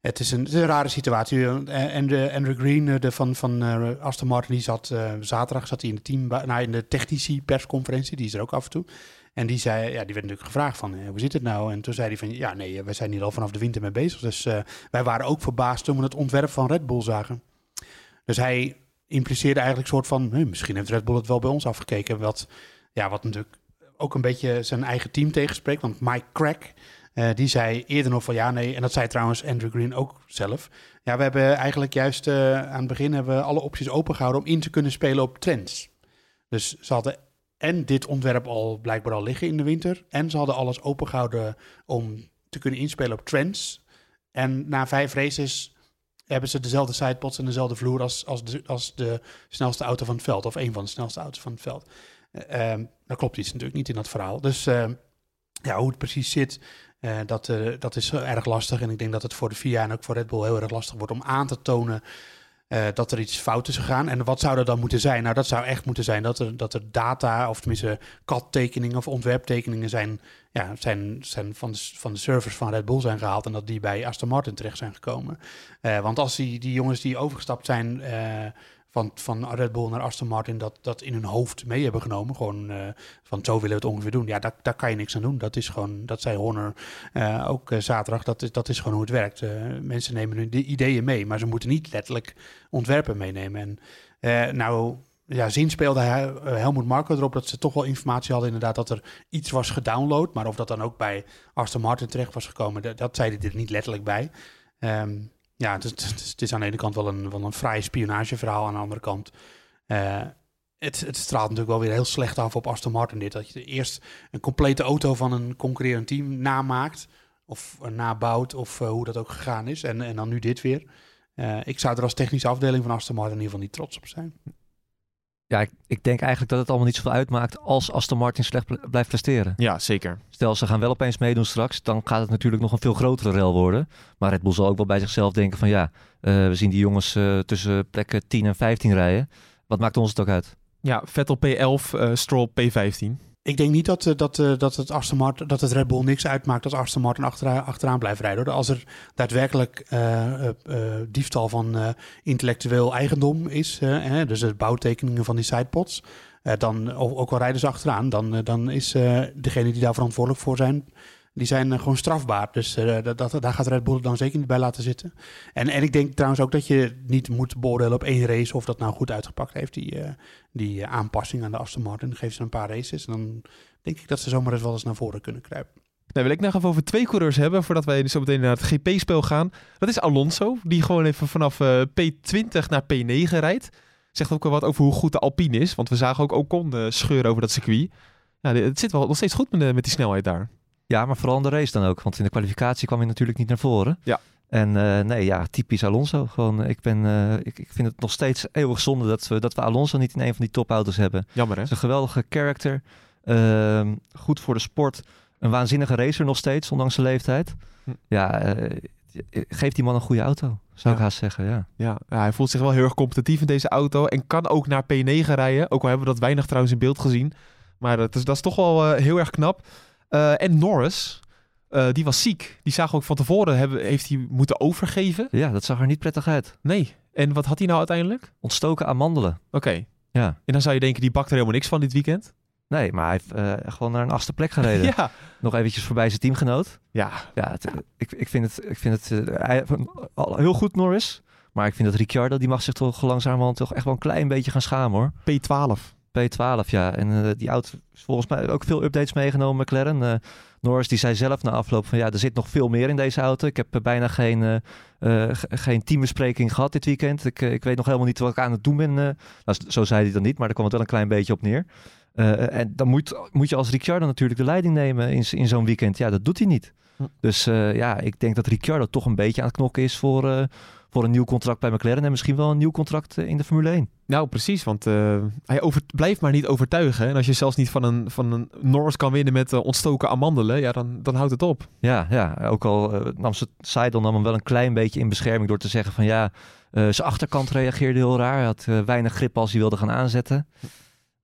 het is een, het een rare situatie. En de Andrew Green de, van, van Aston Martin, die zat zaterdag zat hij in de, team, nou, in de technische persconferentie, die is er ook af en toe. En die, zei, ja, die werd natuurlijk gevraagd van, hoe zit het nou? En toen zei hij van, ja nee, we zijn hier al vanaf de winter mee bezig. Dus wij waren ook verbaasd toen we het ontwerp van Red Bull zagen. Dus hij impliceerde eigenlijk een soort van, misschien heeft Red Bull het wel bij ons afgekeken. Wat, ja, wat natuurlijk ook een beetje zijn eigen team tegenspreekt. Want Mike Crack, uh, die zei eerder nog van, ja nee, en dat zei trouwens Andrew Green ook zelf. Ja, we hebben eigenlijk juist uh, aan het begin hebben we alle opties opengehouden om in te kunnen spelen op trends. Dus ze hadden en dit ontwerp al blijkbaar al liggen in de winter. En ze hadden alles opengehouden om te kunnen inspelen op trends. En na vijf races hebben ze dezelfde sidepods en dezelfde vloer als, als, de, als de snelste auto van het veld. Of een van de snelste auto's van het veld. Uh, daar klopt iets natuurlijk niet in dat verhaal. Dus uh, ja, hoe het precies zit, uh, dat, dat is erg lastig. En ik denk dat het voor de FIA en ook voor Red Bull heel erg lastig wordt om aan te tonen uh, dat er iets fout is gegaan. En wat zou er dan moeten zijn? Nou, dat zou echt moeten zijn dat er, dat er data, of tenminste CAD-tekeningen of ontwerptekeningen zijn, ja, zijn, zijn van, de, van de servers van Red Bull zijn gehaald en dat die bij Aston Martin terecht zijn gekomen. Uh, want als die, die jongens die overgestapt zijn uh, van, van Red Bull naar Aston Martin dat, dat in hun hoofd mee hebben genomen. Gewoon uh, van zo willen we het ongeveer doen. Ja, daar, daar kan je niks aan doen. Dat is gewoon, dat zei Horner uh, ook uh, zaterdag, dat, is, dat is gewoon hoe het werkt. mensen nemen hun ideeën mee, maar ze moeten niet letterlijk ontwerpen meenemen. En nou, ja, zin speelde Helmoet Marco erop dat ze toch wel informatie hadden inderdaad dat er iets was gedownload. Maar of dat dan ook bij Aston Martin terecht was gekomen, dat, dat zei hij er niet letterlijk bij. Um, ja, het is, het is, aan de ene kant wel een, wel een vrij spionageverhaal. Aan de andere kant, uh, het, het straalt natuurlijk wel weer heel slecht af op Aston Martin dit. Dat je eerst een complete auto van een concurrerend team namaakt. Of nabouwt, of uh, hoe dat ook gegaan is. En, en dan nu dit weer. Ik zou er als technische afdeling van Aston Martin in ieder geval niet trots op zijn. Ja, ik, ik, denk eigenlijk dat het allemaal niet zoveel uitmaakt als Aston Martin slecht blijft presteren. Ja, zeker. Stel, ze gaan wel opeens meedoen straks, dan gaat het natuurlijk nog een veel grotere rel worden. Maar Red Bull zal ook wel bij zichzelf denken van ja, uh, we zien die jongens uh, tussen plekken 10 en 15 rijden. Wat maakt ons het ook uit? Ja, Vettel P11, uh, Stroll P15. Ik denk niet dat, uh, dat, uh, dat, het Aston Martin, dat het Red Bull niks uitmaakt als Aston Martin achteraan, achteraan blijft rijden. Als er daadwerkelijk uh, diefstal van intellectueel eigendom is, dus de bouwtekeningen van die sidepods, dan, ook al rijden ze achteraan, dan, dan is degene die daar verantwoordelijk voor zijn, die zijn gewoon strafbaar. Dus uh, dat, dat, daar gaat Red Bull dan zeker niet bij laten zitten. En, en ik denk trouwens ook dat je niet moet beoordelen op één race of dat nou goed uitgepakt heeft, die, uh, die aanpassing aan de Aston Martin. Geef ze een paar races en dan denk ik dat ze zomaar eens wel eens naar voren kunnen kruipen. Nou, wil ik nog even over twee coureurs hebben voordat wij zo meteen naar het GP-spel gaan. Dat is Alonso, die gewoon even vanaf P20 naar P9 rijdt. Zegt ook wel wat over hoe goed de Alpine is. Want we zagen ook Ocon scheuren over dat circuit. Het zit wel nog steeds goed met, met die snelheid daar. Ja, maar vooral in de race dan ook. Want in de kwalificatie kwam hij natuurlijk niet naar voren. Ja. En uh, nee, ja, typisch Alonso. Gewoon, ik, ben, uh, ik, ik vind het nog steeds eeuwig zonde dat we, dat we Alonso niet in een van die topauto's hebben. Jammer hè? Het is een geweldige character. Uh, goed voor de sport. Een waanzinnige racer nog steeds, ondanks zijn leeftijd. Hm. Ja, geeft die man een goede auto, zou ja. ik haast zeggen. Ja. Ja, ja, hij voelt zich wel heel erg competitief in deze auto. En kan ook naar P9 rijden. Ook al hebben we dat weinig trouwens in beeld gezien. Maar dat is, dat is toch wel heel erg knap. En Norris, uh, die was ziek. Die zagen ook van tevoren, hebben, heeft hij moeten overgeven. Ja, dat zag er niet prettig uit. Nee. En wat had hij nou uiteindelijk? Ontstoken amandelen. Oké. Okay. Ja. En dan zou je denken, die bakt er helemaal niks van dit weekend. Nee, maar hij heeft uh, gewoon naar een achtste plek gereden. <laughs> ja. Nog eventjes voorbij zijn teamgenoot. Ja. Ja, het, ik, ik vind het, ik vind het heel goed Norris. Maar ik vind dat Ricciardo, die mag zich toch langzamerhand toch echt wel een klein beetje gaan schamen hoor. P12. P12, ja. En uh, die auto is volgens mij ook veel updates meegenomen, McLaren. Uh, Norris die zei zelf na afloop van ja, er zit nog veel meer in deze auto. Ik heb uh, bijna geen, geen teambespreking gehad dit weekend. Ik, ik weet nog helemaal niet wat ik aan het doen ben. nou, zo zei hij dan niet, maar daar kwam het wel een klein beetje op neer. en dan moet, moet je als Ricciardo natuurlijk de leiding nemen in, in zo'n weekend. Ja, dat doet hij niet. Hm. Dus ja, ik denk dat Ricciardo toch een beetje aan het knokken is voor voor een nieuw contract bij McLaren en misschien wel een nieuw contract in de Formule 1. Nou, precies, want uh, hij over, blijft maar niet overtuigen. En als je zelfs niet van een, van een Norris kan winnen met uh, ontstoken amandelen, ja, dan, dan houdt het op. Ja, ja ook al uh, nam ze, Seidel nam hem wel een klein beetje in bescherming door te zeggen van ja, zijn achterkant reageerde heel raar. Hij had weinig grip als hij wilde gaan aanzetten.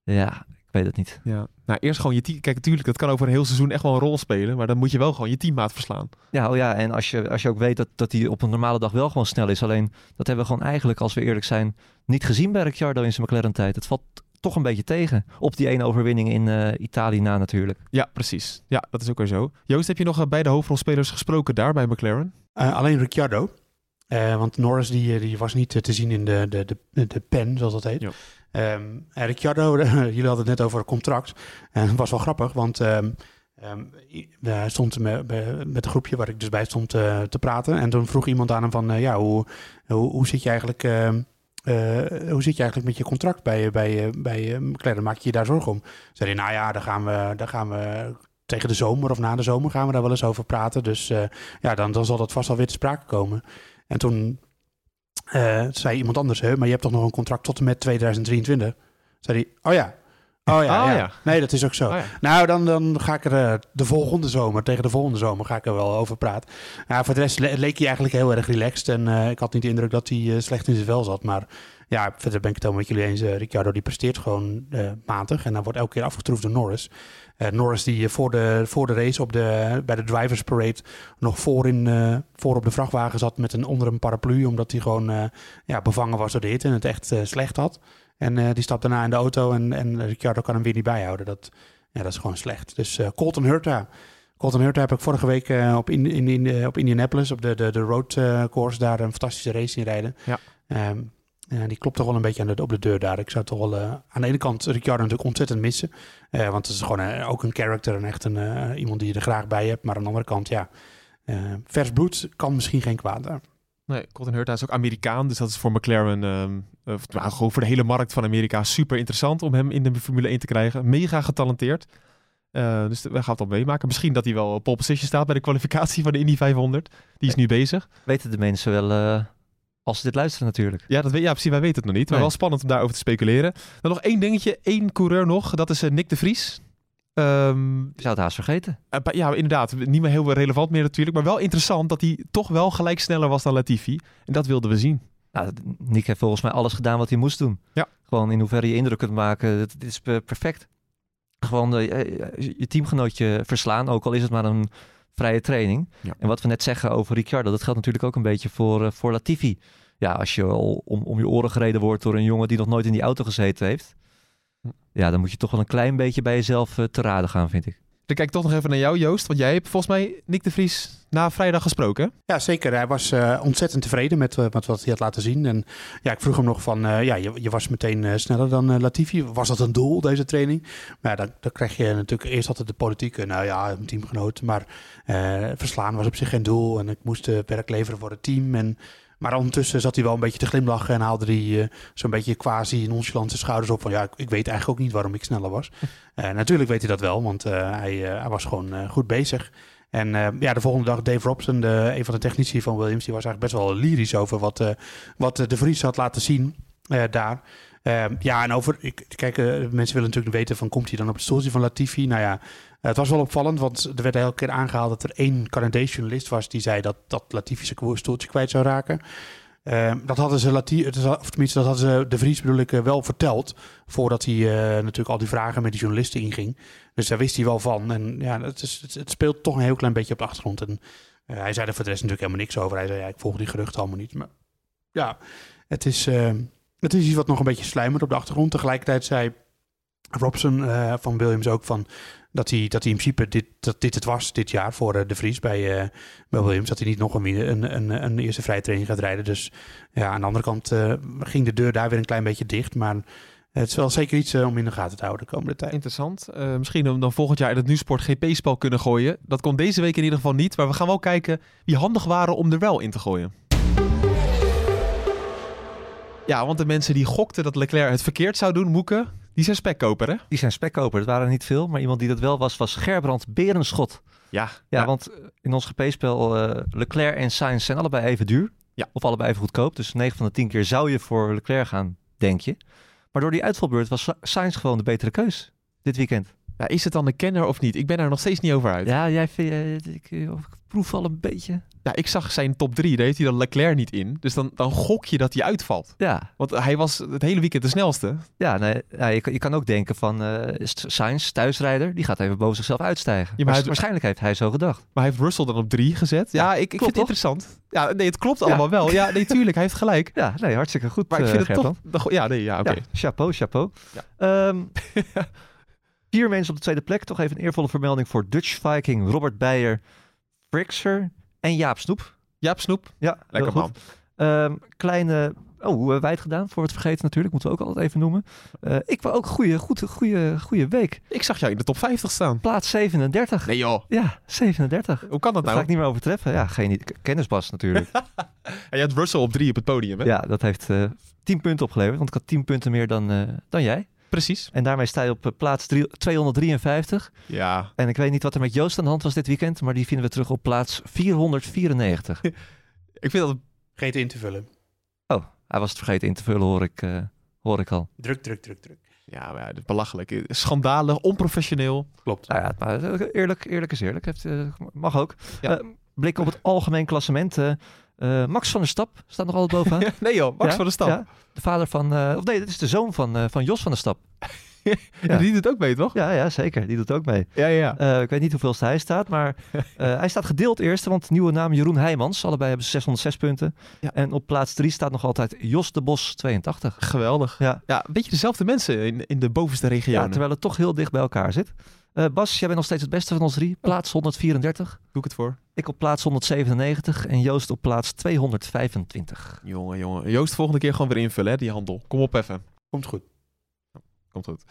Ja, ik weet het niet. Ja, nou eerst gewoon je team. Kijk, natuurlijk, dat kan over een heel seizoen echt wel een rol spelen. Maar dan moet je wel gewoon je teammaat verslaan. Ja, oh ja en als je, als je ook weet dat, dat hij op een normale dag wel gewoon snel is. Alleen dat hebben we gewoon eigenlijk, als we eerlijk zijn, niet gezien bij Ricciardo in zijn McLaren-tijd. Het valt toch een beetje tegen. Op die ene overwinning in uh, Italië na natuurlijk. Ja, precies. Ja, dat is ook weer zo. Joost, heb je nog uh, bij de hoofdrolspelers gesproken daar bij McLaren? Uh, alleen Ricciardo. want Norris die, die was niet te zien in de, de, de, de pen, zoals dat heet. Ja. Um, Ricciardo, <laughs> jullie hadden het net over contract. En dat was wel grappig, want um, um, hij stond met, een groepje waar ik dus bij stond uh, te praten. En toen vroeg iemand aan hem van, ja, hoe, hoe, hoe, zit je eigenlijk... Uh, hoe zit je eigenlijk met je contract bij, bij, bij McLaren? Maak je je daar zorgen om? Zei hij, nou ja, daar gaan we, daar gaan we tegen de zomer of na de zomer gaan we daar wel eens over praten. Dus ja, dan, dan zal dat vast wel weer te sprake komen. En toen uh, zei iemand anders, hè, maar je hebt toch nog een contract tot en met 2023? Zei hij, oh ja. Oh ja, oh, ja. ja. Nee, dat is ook zo. Oh, ja. Nou, dan, dan ga ik er uh, de volgende zomer, tegen de volgende zomer, ga ik er wel over praten. Nou, voor de rest le leek hij eigenlijk heel erg relaxed. En uh, ik had niet de indruk dat hij slecht in zijn vel zat. Maar ja, verder ben ik het helemaal met jullie eens. Ricciardo die presteert gewoon matig. En dan wordt elke keer afgetroefd door Norris. Uh, Norris die voor de, voor de race op de, bij de Drivers Parade nog voor, in, uh, voor op de vrachtwagen zat met een onder een paraplu. Omdat hij gewoon ja, bevangen was door de hitte en het echt slecht had. En die stapt daarna in de auto en, en Ricciardo kan hem weer niet bijhouden. Dat, ja, dat is gewoon slecht. Dus Colton Hurta. Colton Hurta heb ik vorige week op, in, in, in, op Indianapolis, op de, de, de road course, daar een fantastische race in rijden. Ja. Um, ja, die klopt toch wel een beetje aan de, op de deur daar. Ik zou toch wel uh, aan de ene kant Ricciardo natuurlijk ontzettend missen. Uh, want het is gewoon uh, ook een character en echt een, iemand die je er graag bij hebt. Maar aan de andere kant, ja, vers bloed kan misschien geen kwaad daar. Nee, Colton Hurta is ook Amerikaan. Dus dat is voor McLaren, uh, nou, gewoon voor de hele markt van Amerika, super interessant om hem in de Formule 1 te krijgen. Mega getalenteerd. dus we gaan het al meemaken. Misschien dat hij wel op pole position staat bij de kwalificatie van de Indy 500. Die is nu bezig. Weten de mensen wel als ze dit luisteren natuurlijk. Ja, dat weet, ja, precies. Wij weten het nog niet. Maar Nee. wel spannend om daarover te speculeren. Dan nog één dingetje. één coureur nog. Dat is eh, Nick de Vries. Je zou het haast vergeten. eh, ja, inderdaad. Niet meer heel relevant meer natuurlijk. Maar wel interessant dat hij toch wel gelijk sneller was dan Latifi. En dat wilden we zien. Nou, Nick heeft volgens mij alles gedaan wat hij moest doen. Ja. Gewoon in hoeverre je indruk kunt maken. Dit, dit is per- perfect. Gewoon eh, je teamgenootje verslaan, ook al is het maar een vrije training. Ja. En wat we net zeggen over Ricciardo, dat geldt natuurlijk ook een beetje voor, eh, voor Latifi. Ja, als je al om, om je oren gereden wordt door een jongen die nog nooit in die auto gezeten heeft. Hm. Ja, dan moet je toch wel een klein beetje bij jezelf eh, te raden gaan, vind ik. Dan kijk ik toch nog even naar jou, Joost. Want jij hebt volgens mij Nick de Vries na vrijdag gesproken. Ja, zeker. Hij was eh, ontzettend tevreden met, eh, met wat hij had laten zien. En ja, ik vroeg hem nog van, eh, ja, je, je was meteen sneller dan Latifi. Was dat een doel, deze training? Maar ja, dan, dan krijg je natuurlijk eerst altijd de politieke, nou ja, een teamgenoot. Maar verslaan was op zich geen doel. En ik moest werk leveren voor het team. En, Maar ondertussen zat hij wel een beetje te glimlachen en haalde hij eh, zo'n beetje quasi nonchalant zijn schouders op van ja, ik, ik weet eigenlijk ook niet waarom ik sneller was. <laughs> Eh, natuurlijk weet hij dat wel, want eh, hij, hij was gewoon goed bezig. En ja, de volgende dag Dave Robson, de, een van de technici van Williams, die was eigenlijk best wel lyrisch over wat, wat de Vries had laten zien daar. Ehm, ja, en over, ik, kijk, mensen willen natuurlijk weten van, komt hij dan op het stoeltje van Latifi? Nou ja, het was wel opvallend, want er werd elke keer aangehaald dat er één Canadese journalist was die zei dat, dat Latifi zijn stoeltje kwijt zou raken. Ehm, dat hadden ze, Lati of tenminste, dat hadden ze de Vries bedoel ik eh, wel verteld. Voordat hij eh, natuurlijk al die vragen met die journalisten inging. Dus daar wist hij wel van. En ja, het, is, het, speelt toch een heel klein beetje op de achtergrond. En eh, hij zei er voor de rest natuurlijk helemaal niks over. Hij zei, ik volg die geruchten allemaal niet. Maar ja, het is, eh, het is iets wat nog een beetje slijmert op de achtergrond. Tegelijkertijd zei Robson van Williams ook van dat hij, dat hij in principe dit, dat dit het was dit jaar voor eh, de Vries bij, eh, bij Williams. Dat hij niet nog een, een, een, een eerste vrije training gaat rijden. Dus ja, aan de andere kant eh, ging de deur daar weer een klein beetje dicht. Maar het is wel zeker iets om in de gaten te houden de komende tijd. Interessant. Misschien om dan volgend jaar in het Nieuwsport GP-spel kunnen gooien. Dat kon deze week in ieder geval niet. Maar we gaan wel kijken wie handig waren om er wel in te gooien. Ja, want de mensen die gokten dat Leclerc het verkeerd zou doen, Moeken, die zijn spekkoper, hè? Die zijn spekkoper. Dat waren er niet veel, maar iemand die dat wel was, was Gerbrand Berenschot. Ja. Ja, want in ons GP-spel eh, Leclerc en Sainz zijn allebei even duur. Ja. Of allebei even goedkoop. Dus 9 van de 10 keer zou je voor Leclerc gaan, denk je. Maar door die uitvalbeurt was Sa- Sainz gewoon de betere keus dit weekend. ja. Is het dan een kenner of niet? Ik ben er nog steeds niet over uit. Ja, jij vindt, eh, ik, eh, ik proef al een beetje. Ja, ik zag zijn top 3, daar heeft hij dan Leclerc niet in. Dus dan, dan gok je dat hij uitvalt. Ja, Want hij was het hele weekend de snelste. ja, nee, ja je, kan- je kan ook denken van eh Sainz, thuisrijder, die gaat even boven zichzelf uitstijgen. maar Maar hij- waarschijnlijk heeft hij zo gedacht. Maar hij heeft Russell dan op 3 gezet. Ja, ik, ik vind het toch? interessant. Ja, nee, het klopt allemaal wel. Ja, nee, tuurlijk, hij heeft gelijk. <laughs> Ja, nee, hartstikke goed. Maar ik eh, vind het toch... Ja, nee, ja, oké. Ja, chapeau, chapeau. Ja. Ehm, <laughs> vier mensen op de tweede plek. Toch even een eervolle vermelding voor Dutch Viking, Robert Beijer, Frixer en Jaap Snoep. Jaap Snoep, Ja, lekker man. Ehm, kleine, oh, hoe hebben wij het gedaan? Voor we het vergeten natuurlijk, moeten we ook altijd even noemen. Eh, ik wil ook een goede, goede, goede, goede week. Ik zag jou in de top 50 staan. Plaats 37. Nee joh, Ja, 37. hoe kan dat Dat ga nou? ik niet meer overtreffen. Ja, geen. Kennisbas natuurlijk. <laughs> En je had Russell op 3 op het podium, hè? ja, dat heeft eh 10 punten opgeleverd. Want ik had 10 punten meer dan, eh, dan jij. Precies. En daarmee sta je op eh, plaats drie- 253. Ja. En ik weet niet wat er met Joost aan de hand was dit weekend, maar die vinden we terug op plaats 494. <laughs> Ik vind dat... Vergeten in te vullen. Oh, hij was het vergeten in te vullen, hoor ik, eh, hoor ik al. Druk, druk, druk, druk. Ja, maar ja, belachelijk. Schandalig, onprofessioneel. Klopt. Nou ja, maar eerlijk, eerlijk is eerlijk. Heeft, eh, mag ook. Ja. Blik op het algemeen klassement. Eh, Max van der Stap staat nog altijd bovenaan. <laughs> nee joh, Max Ja, van der Stap. ja. de vader van, eh, of nee, dat is de zoon van, eh, van Jos van der Stap. <laughs> Ja, Die doet ook mee, toch? Ja, ja, zeker. Die doet ook mee. Ja, ja. Ik weet niet hoeveelste hij staat, maar <laughs> hij staat gedeeld eerste, want nieuwe naam Jeroen Heijmans. Allebei hebben ze 606 punten. En op plaats 3 staat nog altijd Jos de Bos 82. Geweldig. Ja. Ja, een beetje dezelfde mensen in, in de bovenste Ja, regionen. terwijl het toch heel dicht bij elkaar zit. Eh, Bas, jij bent nog steeds het beste van ons drie. Plaats 134. Doe ik het voor. Ik op plaats 197 en Joost op plaats 225. Jongen, jongen. Joost, volgende keer gewoon weer invullen, hè, die handel. Kom op even. Komt goed. Komt goed.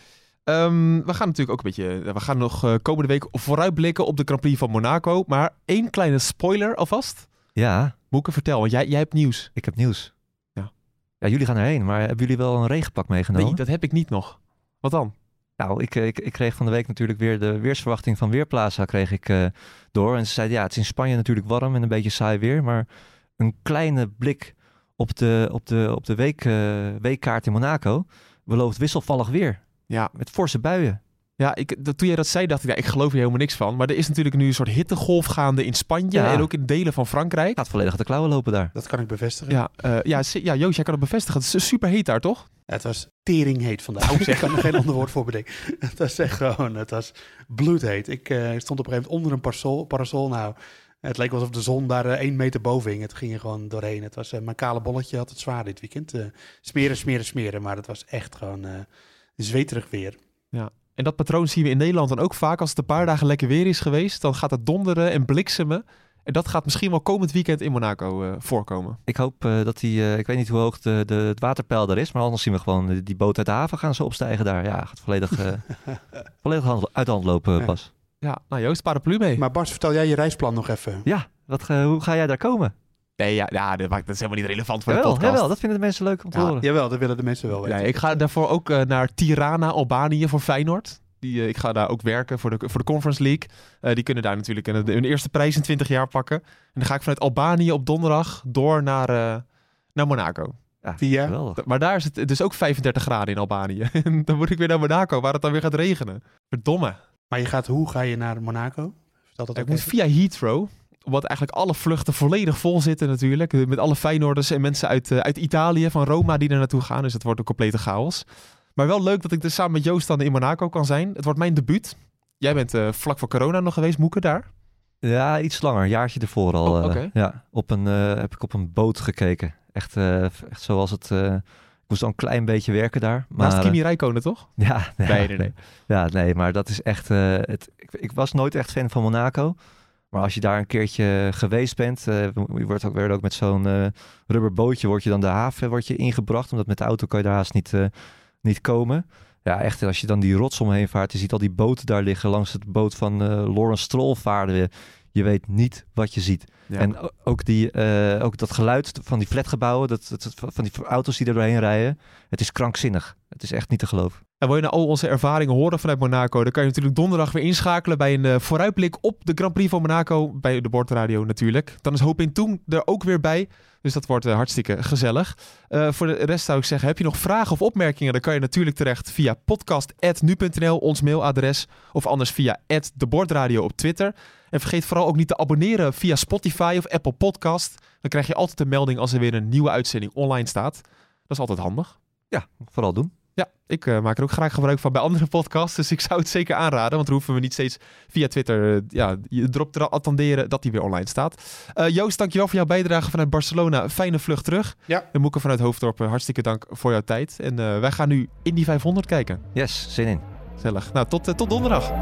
Ehm, we gaan natuurlijk ook een beetje... We gaan nog eh, komende week vooruitblikken op de Grand Prix van Monaco. Maar één kleine spoiler alvast. Ja, Moeke, vertel, want jij, jij hebt nieuws. ik heb nieuws. Ja. Ja, jullie gaan erheen, maar hebben jullie wel een regenpak meegenomen? Nee, dat heb ik niet nog. Wat dan? Nou, ik, ik, ik kreeg van de week natuurlijk weer de weersverwachting van Weerplaza kreeg ik eh, door. En ze zeiden, ja, het is in Spanje natuurlijk warm en een beetje saai weer. Maar een kleine blik op de, op de, op de week, eh, weekkaart in Monaco belooft wisselvallig weer. Ja, Met forse buien. Ja ik, dat, toen jij dat zei, dacht ik, ja, ik geloof hier helemaal niks van. Maar er is natuurlijk nu een soort hittegolf gaande in Spanje Ja. en ook in delen van Frankrijk. Gaat volledig de klauwen lopen daar. Dat kan ik bevestigen. Ja, eh, ja, ja, Joost, jij kan het bevestigen. Het is super heet daar, toch? Het was teringheet vandaag. Oh, ik kan er geen ander woord voor bedenken. <laughs> Het was echt gewoon, het was bloedheet. Ik eh, stond op een gegeven moment onder een parasol. parasol. Nou, het leek alsof de zon daar eh, één meter boven hing. Het ging er gewoon doorheen. Het was, mijn kale bolletje had het zwaar dit weekend. Smeren, smeren, smeren. Maar het was echt gewoon eh, zweterig weer. En dat patroon zien we in Nederland dan ook vaak. Als het een paar dagen lekker weer is geweest, dan gaat het donderen en bliksemen. En dat gaat misschien wel komend weekend in Monaco eh, voorkomen. Ik hoop eh, dat die, eh, ik weet niet hoe hoog de, de, het waterpeil daar is, maar anders zien we gewoon die boot uit de haven gaan ze opstijgen daar. Ja, gaat volledig, eh, <laughs> volledig hand- uit de hand lopen, Ja. Bas. Ja, nou Joost, paraplu mee. Maar Bas, vertel jij je reisplan nog even. Ja, wat, hoe ga jij daar komen? Nee, ja, ja dat, maakt- dat is helemaal niet relevant voor de podcast. jawel, dat vinden de mensen leuk om te Ja, horen. Jawel, dat willen de mensen wel weten. Nee, ik ga daarvoor ook eh, naar Tirana, Albanië voor Feyenoord. Die, eh, ik ga daar ook werken voor de, voor de Conference League. Eh, die kunnen daar natuurlijk een, hun eerste prijs in 20 jaar pakken. En dan ga ik vanuit Albanië op donderdag door naar, eh, naar Monaco. Ja, Via- geweldig. Maar daar is het dus ook 35 graden in Albanië. <laughs> En dan moet ik weer naar Monaco, waar het dan weer gaat regenen. Verdomme. Maar je gaat, hoe ga je naar Monaco? Vertel dat Ik moet via Heathrow. Wat eigenlijk alle vluchten volledig vol zitten natuurlijk. Met alle Feyenoorders en mensen uit, eh, uit Italië, van Roma, die er naartoe gaan. Dus het wordt een complete chaos. Maar wel leuk dat ik dus samen met Joost dan in Monaco kan zijn. Het wordt mijn debuut. Jij bent eh, vlak voor corona nog geweest, Moeke, daar. Ja, iets langer. Een jaartje ervoor al. Oh, eh, ja, op een, eh, heb ik op een boot gekeken. Echt, eh, echt zoals het... eh, ik moest al een klein beetje werken daar. Maar, Naast eh, Kimi Räikkönen, toch? <laughs> Ja, ja, Nee, nee, nee. Ja, nee, maar dat is echt... eh, het, ik, ik was nooit echt fan van Monaco. Maar als je daar een keertje geweest bent... eh, je wordt ook, werd ook met zo'n eh rubberbootje... word je dan de haven wordt je ingebracht. Omdat met de auto kan je daar haast niet, eh, niet komen. Ja, echt, als je dan die rots omheen vaart... je ziet al die boten daar liggen. Langs het boot van Lawrence Stroll vaarden. Je weet niet wat je ziet. Ja. En ook, die, eh, ook dat geluid van die flatgebouwen, dat, dat, van die auto's die er doorheen rijden, het is krankzinnig. Het is echt niet te geloven. En wil je nou al onze ervaringen horen vanuit Monaco, dan kan je natuurlijk donderdag weer inschakelen bij een eh, vooruitblik op de Grand Prix van Monaco, bij de Bordradio natuurlijk. Dan is Hoop in Toen er ook weer bij, dus dat wordt eh, hartstikke gezellig. Voor de rest zou ik zeggen, heb je nog vragen of opmerkingen, dan kan je natuurlijk terecht via podcast.nu.nl, ons mailadres, of anders via @debordradio op Twitter. En vergeet vooral ook niet te abonneren via Spotify of Apple Podcast. Dan krijg je altijd een melding als er weer een nieuwe uitzending online staat. Dat is altijd handig. Ja, vooral doen. Ja, ik eh, maak er ook graag gebruik van bij andere podcasts. Dus ik zou het zeker aanraden. Want dan hoeven we niet steeds via Twitter eh, ja, je erop te attenderen dat die weer online staat. Eh, Joost, dankjewel voor jouw bijdrage vanuit Barcelona. Fijne vlucht terug. Ja. En Moeke vanuit Hoofddorp, hartstikke dank voor jouw tijd. En eh, wij gaan nu in die 500 kijken. Yes, zin in. Gezellig. Nou, tot, tot donderdag.